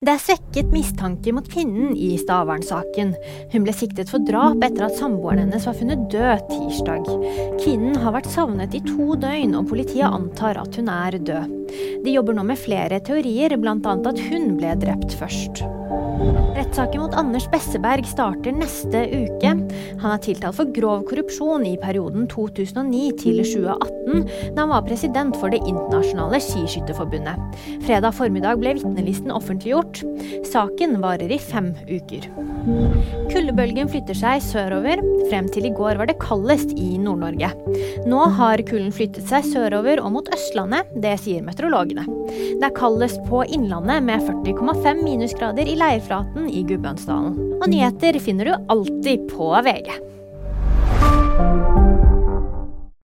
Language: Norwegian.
Det er svekket mistanke mot kvinnen i Stavern-saken. Hun ble siktet for drap etter at samboeren hennes var funnet død tirsdag. Kvinnen har vært savnet i to døgn, og politiet antar at hun er død. De jobber nå med flere teorier, bl.a. at hun ble drept først. Rettssaken mot Anders Besseberg starter neste uke. Han er tiltalt for grov korrupsjon i perioden 2009 til 2018, da han var president for Det internasjonale skiskytterforbundet. Fredag formiddag ble vitnelisten offentliggjort. Saken varer i fem uker. Kuldebølgen flytter seg sørover. Frem til i går var det kaldest i Nord-Norge. Nå har kulden flyttet seg sørover og mot Østlandet, det sier meteorologene. Det er kaldest på Innlandet med 40,5 minusgrader i leirflaten i Gudbrandsdalen. Og nyheter finner du alltid på VG. 对呀。